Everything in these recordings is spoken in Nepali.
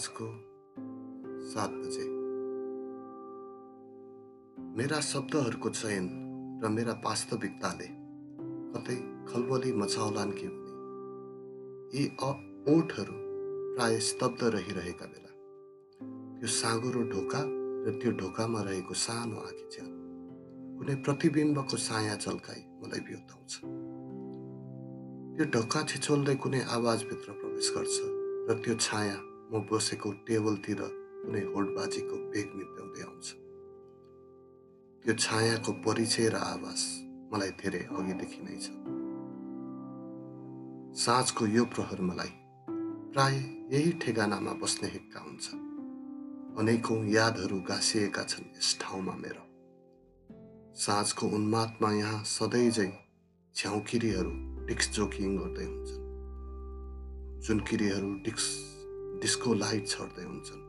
साँझको सात बजे मेरा शब्दहरूको चयन र मेरा वास्तविकताले कतै खलबली मचाउलान् कि भने यी ओठहरू प्राय स्तब्ध रहिरहेका बेला त्यो साँगुरो ढोका र त्यो ढोकामा रहेको सानो आँखी च्याल कुनै प्रतिबिम्बको साया झल्काई मलाई बिउताउँछ। त्यो ढोका छिचोल्दै कुनै आवाजभित्र प्रवेश गर्छ र त्यो छाया म बसेको टेबलतिर कुनै होडबाजीको बेग निप्याउँदै आउँछ। त्यो छायाको परिचय र आवाज मलाई धेरै अघिदेखि नै छ। साँझको यो प्रहर मलाई प्राय यही ठेगानामा बस्ने हिक्का हुन्छ। अनेकौँ यादहरू गाँसिएका छन् यस ठाउँमा मेरो। साँझको उन्मादमा यहाँ सधैँझै झ्याउकिरीहरू डिक्स जोकिङ गर्दै हुन्छन्। जुनकिरीहरू डिक्स डिस्को लाइट छर्दै हुन्छन्।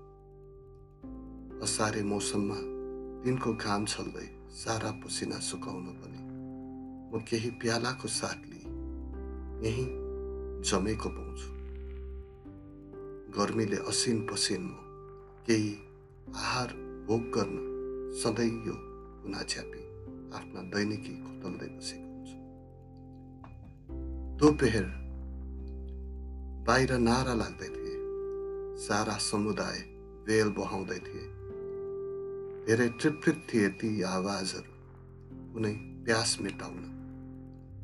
असारे मौसममा दिनको घाम छल्दै सारा पसिना सुकाउन पनि म केही प्यालाको साथ लिई यहीँ जमेको पाउँछु। गर्मीले असिन पसिन म केही आहार भोग गर्न सधैँ यो कुना छ्यापी आफ्ना दैनिकी खोतल्दै बसेको हुन्छु। दोपहर बाहिर नारा लाग्दै सारा समुदाय वेल बहाउँदै थिए। धेरै तृप्त थिए ती आवाजहरू। कुनै प्यास मेटाउन।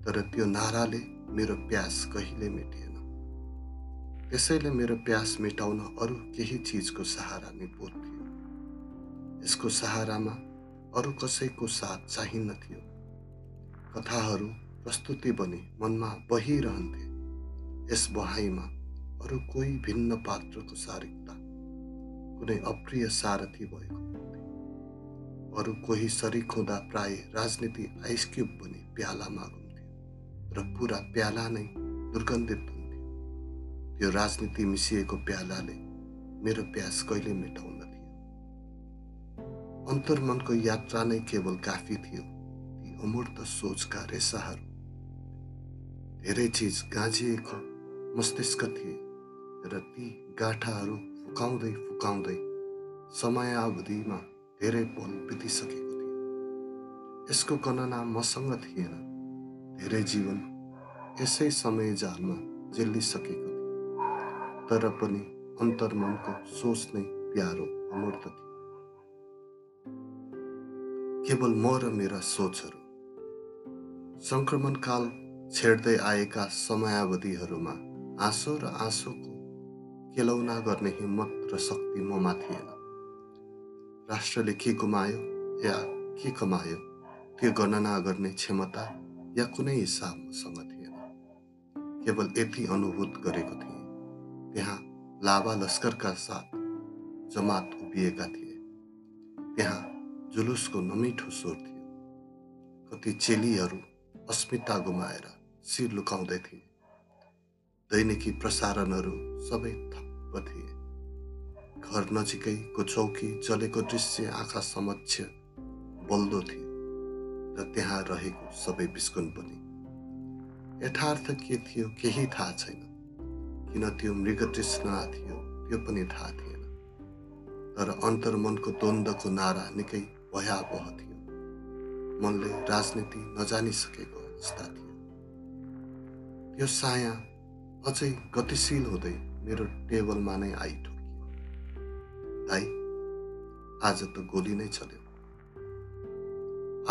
तर त्यो नाराले मेरो प्यास कहिले मेटिएन। त्यसैले मेरो प्यास मेटाउन अरू केही चिजको सहारा निपोत थियो। यसको सहारामा अरू कसैको साथ चाहिन्न थियो। कथाहरू प्रस्तुति बनी मनमा बहिरहन्थे। यस बहाइमा अरू कोही भिन्न पात्रको शारीरिकता कुनै अप्रिय सारथी भएको अरू कोही सरिक हुँदा प्राय राजनीति आइसक्युब बनी प्यालामा घुम्थ्यो र पुरा प्याला नै दुर्गन्धित हुन्थ्यो त्यो राजनीति मिसिएको प्यालाले मेरो प्यास कहिले मेटाउन थियो? अन्तर्मनको यात्रा नै केवल काफी थियो ती अमूर्त सोचका रेसाहरू। धेरै चिज गाँजिएको मस्तिष्क थिए। र ती गाँठाहरू फुकाउँदै फुकाउँदै समयावधिमा धेरै पल बितिसकेको थियो। यसको गणना मसँग थिएन। धेरै जीवन यसै समय जालमा जेलिसकेको थियो। तर पनि अन्तर्मनको सोच नै प्यारो अमूर्त थियो। केवल म र मेरा सोचहरू सङ्क्रमणकाल छेड्दै आएका समयावधिहरूमा आँसो र आँसोको केलौना गर्ने हिम्मत र शक्ति ममा थिएन राष्ट्रले के गुमायो या के कमायो त्यो गणना गर्ने क्षमता या कुनै हिसाब मसँग थिएन। केवल यति अनुभूत गरेको थिएँ। त्यहाँ लाभा लस्करका साथ जमात उभिएका थिए। त्यहाँ जुलुसको नमिठो स्वर थियो। कति चेलीहरू अस्मिता गुमाएर शिर लुकाउँदै थिए। दैनिकी प्रसारणहरू सबै थप्प थिए। घर नजिकैको चौकी जलेको दृश्य आँखा समक्ष बल्दो थियो र त्यहाँ रहेको सबै बिस्कुन पनि। यथार्थ के थियो केही थाहा छैन। किन त्यो मृग तृष्णा थियो त्यो पनि थाहा थिएन। तर अन्तर्मनको द्वन्द्वको नारा निकै भयावह थियो। मनले राजनीति नजानिसकेको अवस्था थियो। त्यो साया अझै गतिशील हुँदै मेरो टेबलमा नै आइठोकियो दाई आज त गोली नै चल्यो।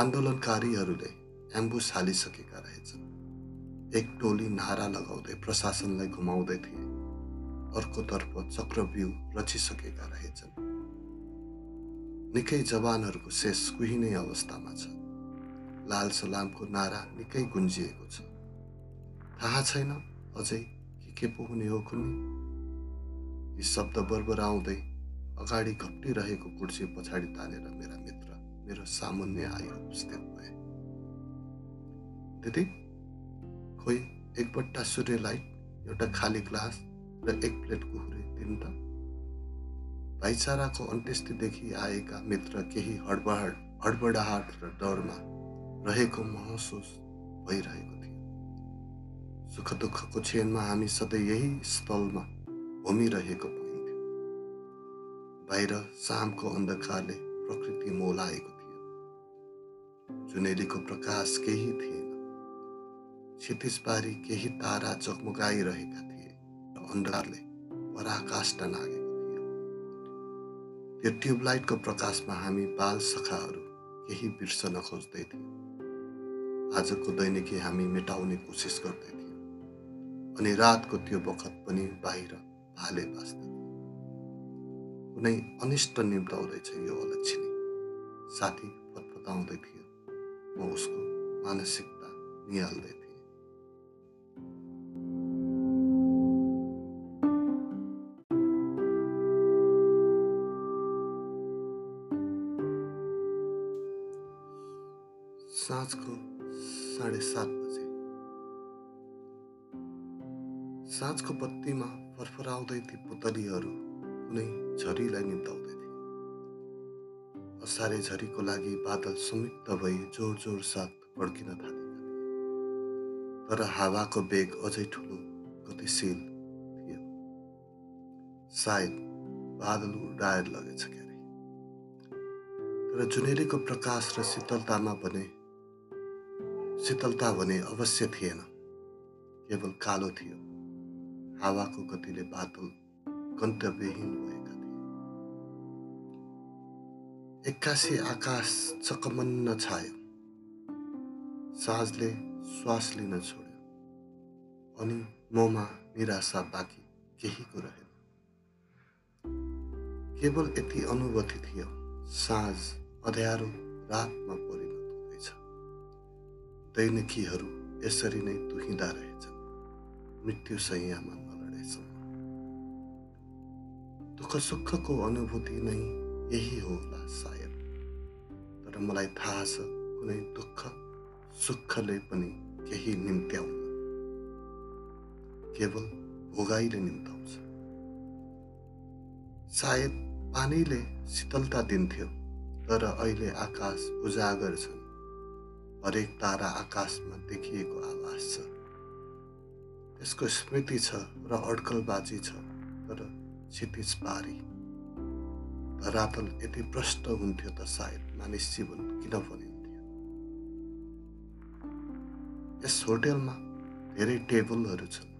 आन्दोलनकारीहरूले एम्बुस हालिसकेका रहेछन्। एक टोली नारा लगाउँदै प्रशासनलाई घुमाउँदै थिए। अर्कोतर्फ चक्रव्यूह रचिसकेका रहेछन्। निकै जवानहरूको शेष कुहिने अवस्थामा छ। लाल सलामको नारा निकै गुन्जिएको छ। थाहा छैन अझै के के पो हुने हो कुन्नी यी शब्द बरबराउँदै अगाडि घप्टिरहेको कुर्सी पछाडि तानेर मेरा मित्र मेरो सामुन्य आयो उपस्थित भए। दिदी खोइ एक बट्टा सूर्य लाइट एउटा खाली ग्लास र एक प्लेट कुहुरे त? भाइचाराको अन्त्येष्टिदेखि आएका मित्र केही हडबड हडबडाहट र डरमा रहेको महसुस भइरहेको थियो। सुख दुःखको क्षणमा हामी सधैँ यही स्थलमा घुमिरहेको पाइन्थ्यो बाहिर शामको अन्धकारले प्रकृति मोलाएको थियो। जुनेलीको प्रकाश केही थिएन। क्षितिजबारी केही तारा जगमगाइरहेका थिए र अन्धकारले पराकाष्ठ नागेको थियो। त्यो ट्युबलाइटको प्रकाशमा हामी बाल सखाहरू केही बिर्सन खोज्दै थियौँ। आजको दैनिकी हामी मेटाउने कोसिस गर्दै थियौँ। अनि रातको त्यो बखत पनि बाहिर भाले बाँच्दै कुनै अनिष्ट निम्ताउँदैछ यो अलक्षिणी। साथी फतफताउँदै थियो। म उसको मानसिकता निहाल्दै थिएँ। साँझको साढे सात बजे। साँझको बत्तीमा फरफराउँदै ती पुतलीहरू कुनै झरीलाई निम्ताउँदै थिए। असारे झरीको लागि बादल संयुक्त भई जोर जोर साथ पड्किन थालेका थिए तर हावाको बेग अझै ठुलो गतिशील थियो सायद बादल उडाएर लगेछ क्यारे। तर जुनेलीको प्रकाश र शीतलतामा भने शीतलता भने अवश्य थिएन। केवल कालो थियो। हावाको गतिले बादल गन्तव्यहीन भएका थिए। एक्कासी आकाश चकमन्न छायो। साँझले श्वास लिन छोड्यो। अनि ममा निराशा बाँकी केहीको रहेन। केवल यति अनुभूति थियो साँझ अँध्यारो रातमा परिणत हुँदैछ। दैनिकीहरू यसरी नै तुहिँदा रहेछन्। मृत्यु सैयामा नलडेसम्म दुःख सुखको अनुभूति नै यही होला सायद तर मलाई थाहा छ कुनै दुःख सुखले पनि केही निम्त्याउन केवल भोगाइले निम्ताउँछ सायद पानीले शीतलता दिन्थ्यो तर अहिले आकाश उजागर छन् हरेक तारा आकाशमा देखिएको आवाज छ। त्यसको स्मृति छ र अड्कलबाजी छ तर क्षितिज पारी। धरातल यति प्रष्ट हुन्थ्यो त सायद मानिस जीवन किन भनिन्थ्यो यस होटेलमा धेरै टेबलहरू छन्।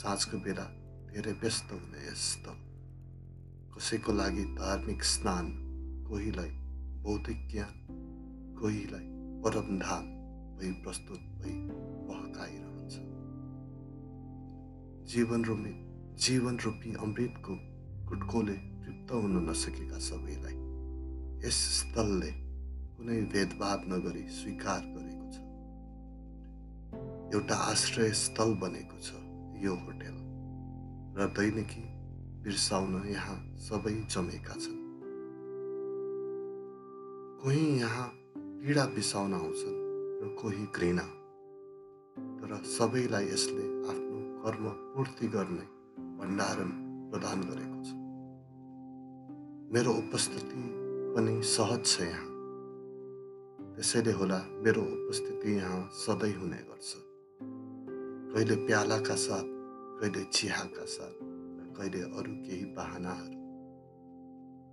साँझको बेला धेरै व्यस्त हुने यस स्थल कसैको लागि धार्मिक स्नान कोहीलाई बौद्धिक ज्ञान कोहीलाई परमधाम भई प्रस्तुत भई बहकाइरहन्छ जीवन रूपी जीवन रूपी अमृतको गुटकोले तृप्त हुन नसकेका सबैलाई यस स्थलले कुनै भेदभाव नगरी स्वीकार गरेको छ। एउटा आश्रय स्थल बनेको छ यो होटेल। र दैनिकी बिर्साउन यहाँ सबै जमेका छन्। कोही यहाँ पीडा बिसाउन आउँछन् र कोही घृणा। तर सबैलाई यसले कर्म पूर्ति गर्ने भण्डारण प्रदान गरेको छ। मेरो उपस्थिति पनि सहज छ यहाँ। त्यसैले होला मेरो उपस्थिति यहाँ सधैँ हुने गर्छ। कहिले प्यालाका साथ कहिले चिहाका साथ र कहिले अरू केही बाहनाहरू।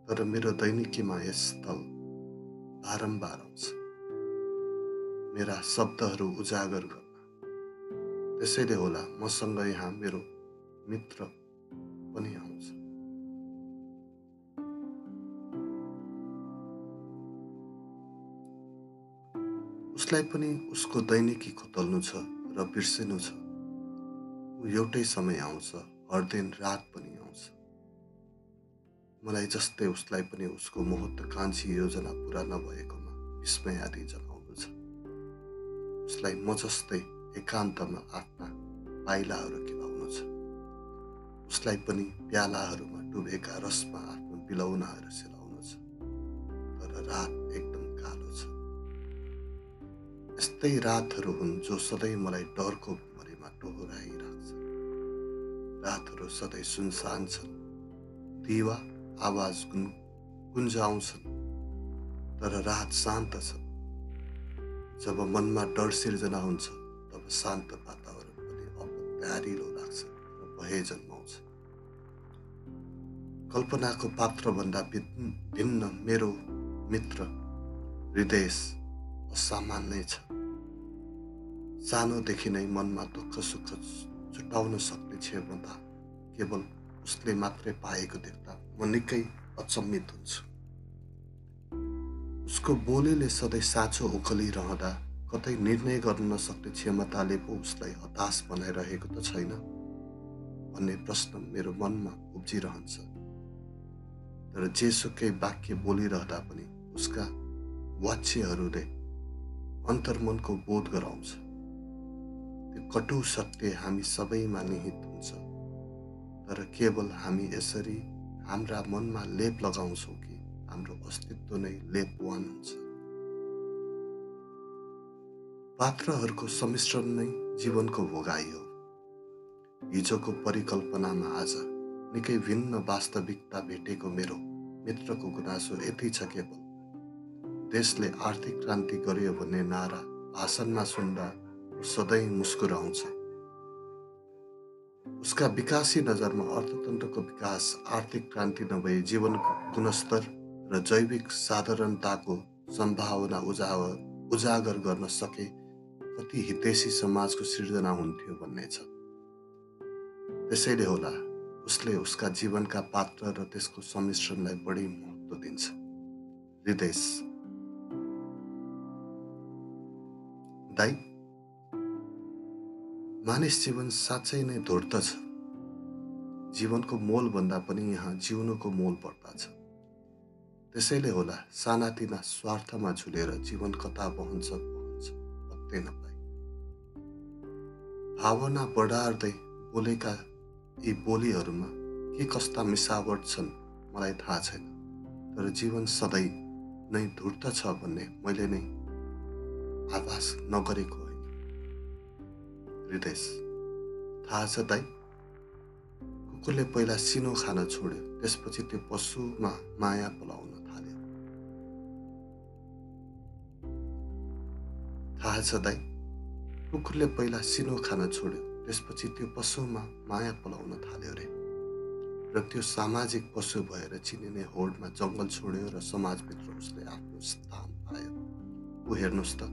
तर मेरो दैनिकीमा यस स्थल बारम्बार आउँछ। मेरा शब्दहरू उजागर गर्न त्यसैले होला मसँग यहाँ मेरो मित्र पनि आउँछ। उसलाई पनि उसको दैनिकी खोतल्नु छ र बिर्सिनु छ। ऊ एउटै समय आउँछ हर दिन रात पनि आउँछ। मलाई जस्तै उसलाई पनि उसको महत्त्वकाङ्क्षी योजना पुरा नभएकोमा विस्मय आदि जनाउनु छ। उसलाई म जस्तै एकान्तमा आफ्ना पाइलाहरू खेलाउनु छ। उसलाई पनि प्यालाहरूमा डुबेका रसमा आफ्नो बिलौनाहरू सेलाउनु छ। तर रात एकदम कालो छ। यस्तै रातहरू हुन् जो सधैँ मलाई डरको भुमरीमा टोहोराइराख्छ रातहरू सधैँ सुनसान छन्। दिवा आवाज गुन गुन्जाउँछन्। तर रात शान्त छ। जब मनमा डर सिर्जना हुन्छ शान्त वातावरण पनि अब प्यारिलो लाग्छ र भए जन्माउँछ। कल्पनाको पात्रभन्दा भिन्न मेरो मित्र हृदय असामान्य छ। सानोदेखि नै मनमा दुःख सुख छुटाउन सक्ने क्षमता केवल उसले मात्रै पाएको देख्दा म निकै अचम्मित हुन्छु। उसको बोलीले सधैँ साँचो उखलिरहँदा कतै निर्णय गर्न नसक्ने क्षमताले पो उसलाई हताश बनाइरहेको त छैन भन्ने प्रश्न मेरो मनमा उब्जिरहन्छ। तर जेसुकै वाक्य बोलिरहँदा पनि उसका वाच्यहरूले अन्तर्मनको बोध गराउँछ। त्यो कटु सत्य हामी सबैमा निहित हुन्छ। तर केवल हामी यसरी हाम्रा मनमा लेप लगाउँछौँ कि हाम्रो अस्तित्व नै लेपवान हुन्छ। पात्रहरूको सम्मिश्रण नै जीवनको भोगाई हो। हिजोको परिकल्पनामा आज निकै भिन्न वास्तविकता भेटेको मेरो मित्रको गुनासो यति छ केवल। देशले आर्थिक क्रान्ति गर्यो भन्ने नारा भाषणमा सुन्दा सधैँ मुस्कुराउँछ। उसका विकासी नजरमा अर्थतन्त्रको विकास आर्थिक क्रान्ति नभए जीवनको गुणस्तर र जैविक साधारणताको सम्भावना उजागर उजागर गर्न सके कति हितैषी समाजको सिर्जना हुन्थ्यो भन्ने छ। त्यसैले होला उसले उसका जीवनका पात्र र त्यसको सम्मिश्रणलाई बढी महत्त्व दिन्छ। हृदय दाई। मानिस जीवन साँच्चै नै धूर्त छ। जीवनको मोलभन्दा पनि यहाँ जिउनुको मोल पर्दछ त्यसैले होला सानातिना स्वार्थमा झुलेर जीवन कता बहन्छ बहन्छ पत्तै नपाए। भावना बढार्दै बोलेका यी बोलीहरूमा के कस्ता मिसावट छन् मलाई थाहा छैन तर जीवन सधैँ नै धूर्त छ भन्ने मैले नै आभास नगरेको हृदय थाहा छ दाइ कुकुरले पहिला सिनो खान छोड्यो त्यसपछि त्यो पशुमा माया पलाउन थाल्यो। थाहा छ दाइ कुकुरले पहिला सिनो खान छोड्यो त्यसपछि त्यो पशुमा माया पलाउन थाल्यो रे। र त्यो सामाजिक पशु भएर चिनिने होडमा जङ्गल छोड्यो र समाजभित्र उसले आफ्नो स्थान पायो। ऊ हेर्नुहोस् त।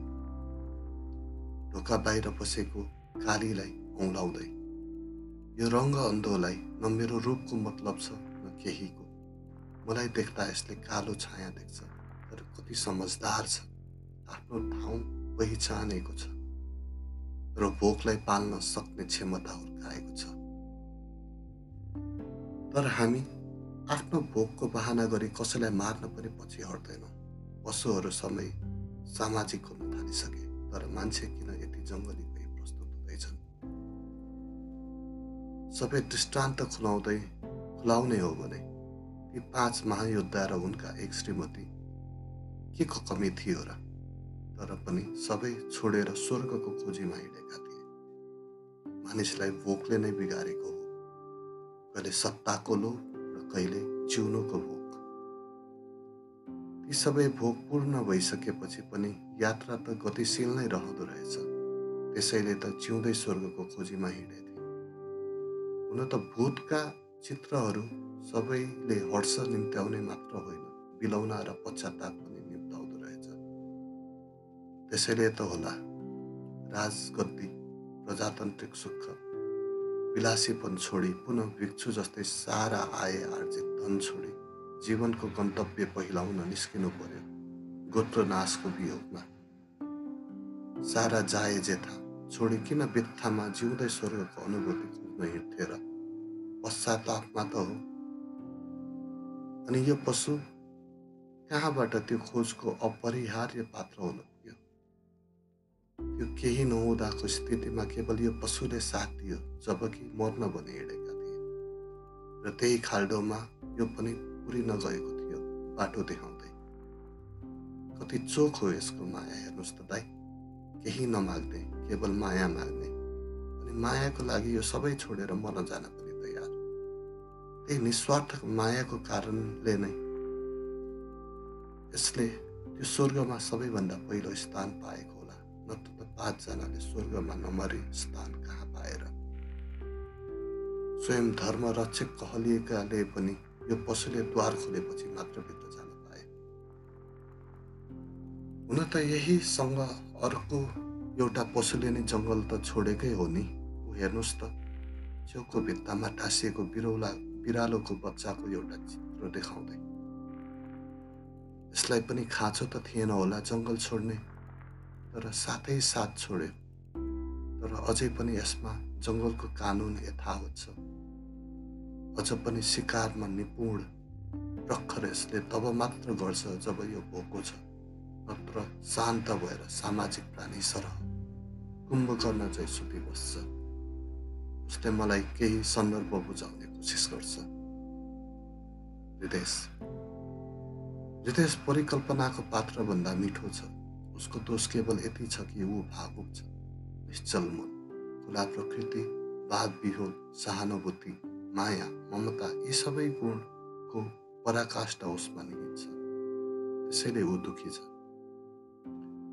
ढोका बाहिर बसेको कालीलाई औँलाउँदै यो रङ्ग अन्धोलाई न मेरो रूपको मतलब छ न केहीको। मलाई देख्दा यसले कालो छाया देख्छ तर कति समझदार छ। आफ्नो ठाउँ पहिचानेको छ। र भोकलाई पाल्न सक्ने क्षमता हुर्काएको छ। तर हामी आफ्नो भोकको बहाना गरी कसैलाई मार्न पनि पछि हट्दैनौँ। पशुहरू समय सामाजिक हुन थालिसके तर मान्छे किन यति जङ्गली सबै दृष्टान्त खुलाउँदै खुलाउने हो भने ती पाँच महायोद्धा र उनका एक श्रीमती के को कमी थियो र तर पनि सबै छोडेर स्वर्गको खोजीमा हिँडेका थिए। मानिसलाई भोकले नै बिगारेको हो। कहिले सत्ताको लोभ र कहिले जिउनुको भोक। ती सबै भोक पूर्ण भइसकेपछि पनि यात्रा त गतिशील नै रहँदो रहेछ। त्यसैले त जिउँदै स्वर्गको खोजीमा हिँडे हुन त भूतका चित्रहरू सबैले हर्ष निम्त्याउने मात्र होइन बिलौना र पश्चाताप त्यसैले त होला। राजगद्दी प्रजातान्त्रिक सुख। विलासीपन छोडी पुनः भिक्षु जस्तै सारा आए आर्जित धन छोडी जीवनको गन्तव्य पहिलाउन निस्किनु पर्यो गोत्र नाशको वियोगमा। सारा जाए जेथा छोडी किन बित्थामा जिउँदै स्वर्गको अनुभूति खोज्न हिँड्थे र पश्चातापमा त हो। अनि यो पशु? कहाँबाट त्यो खोजको अपरिहार्य पात्र हुन? त्यो केही नहुँदाको स्थितिमा केवल यो पशुले साथ दियो जबकि मर्न भने हिँडेका थिए। र त्यही खाल्डोमा यो पनि पुरी नगएको थियो बाटो देखाउँदै। कति चोक हो यसको माया हेर्नुहोस् त दाई। केही नमाग्ने केवल माया माग्ने। अनि मायाको लागि यो सबै छोडेर मर्न जान पनि तयार। त्यही निस्वार्थ मायाको कारणले नै। यसले त्यो स्वर्गमा सबैभन्दा पहिलो स्थान पाएको नत्र त पाँचजनाले स्वर्गमा नमरी स्थान कहाँ पाएर स्वयं धर्म रक्षक कहलिएकाले पनि यो पशुले द्वार खोलेपछि मात्र भित्र जान पाए। हुन त यहीसँग अर्को एउटा पशुले नै जङ्गल त छोडेकै हो नि? ऊ हेर्नुहोस् त। छेउको भित्तामा टाँसिएको बिरौला बिरालोको बच्चाको एउटा चित्र देखाउँदै। यसलाई पनि खाँचो त थिएन होला जङ्गल छोड्ने। तर साथै साथ छोड्यो। तर अझै पनि यसमा जङ्गलको कानुन यथावत छ। अझ पनि शिकारमा निपुण प्रखर यसले तब मात्र गर्छ जब यो भोको छ। नत्र शान्त भएर सामाजिक प्राणी सरह। कुम्भकर्ण चाहिँ सुति बस्छ। उसले मलाई केही सन्दर्भ बुझाउने कोसिस गर्छ। हृदेश हृदेश परिकल्पनाको पात्रभन्दा मिठो छ। उसको दोष केवल यति छ कि ऊ भावुक छ निश्चल मन खुला प्रकृति वाद विहोल सहानुभूति माया ममता यी सबै गुणको पराकाष्ठा उसमा निहित त्यसैले ऊ दुखी छ।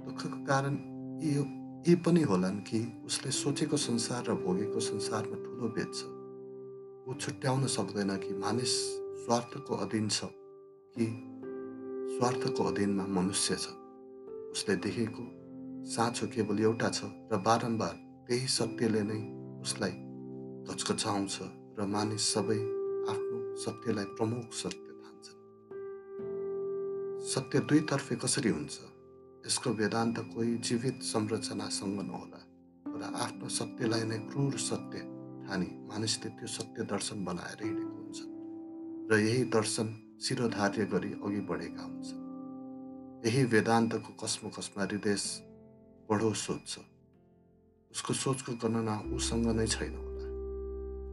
दुःखको कारण यी यी पनि होलान् कि उसले सोचेको संसार र भोगेको संसारमा ठुलो भेद छ। ऊ छुट्याउन सक्दैन कि मानिस स्वार्थको अधीन छ कि स्वार्थको अधीनमा मनुष्य छ। उसले देखेको साँचो केवल एउटा छ र बारम्बार त्यही सत्यले नै उसलाई घचघचाउँछ र मानिस सबै आफ्नो सत्यलाई प्रमुख सत्य ठान्छन्। सत्य दुईतर्फे कसरी हुन्छ? यसको वेदान्त कोही जीवित संरचनासँग नहोला तर आफ्नो सत्यलाई नै क्रूर सत्य ठानी मानिसले त्यो सत्य दर्शन बनाएर हिँडेको हुन्छ र यही दर्शन शिरोधार्य गरी अघि बढेका हुन्छन्। यही वेदान्तको कसमो कसमा हृदय बढो सोच छ। उसको सोचको गणना उसँग नै छैन होला।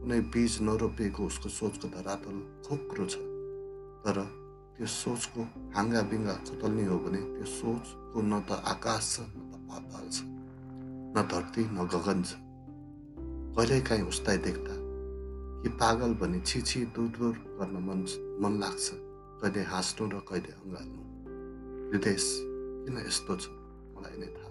कुनै बीज नरोपिएको उसको सोचको धरातल खोक्रो छ। तर त्यो सोचको हाँगा बिङ्गा खोतल्ने हो भने त्यो सोचको न त आकाश छ न त पाताल छ न धरती न गगन छ। कहिलेकाहीँ उसलाई देख्दा कि पागल भने छिछि दूर दूर गर्न मन मन लाग्छ कहिले हाँस्नु र कहिले अँगाल्नु। हृदय किन यस्तो छ मलाई नै थाहा छैन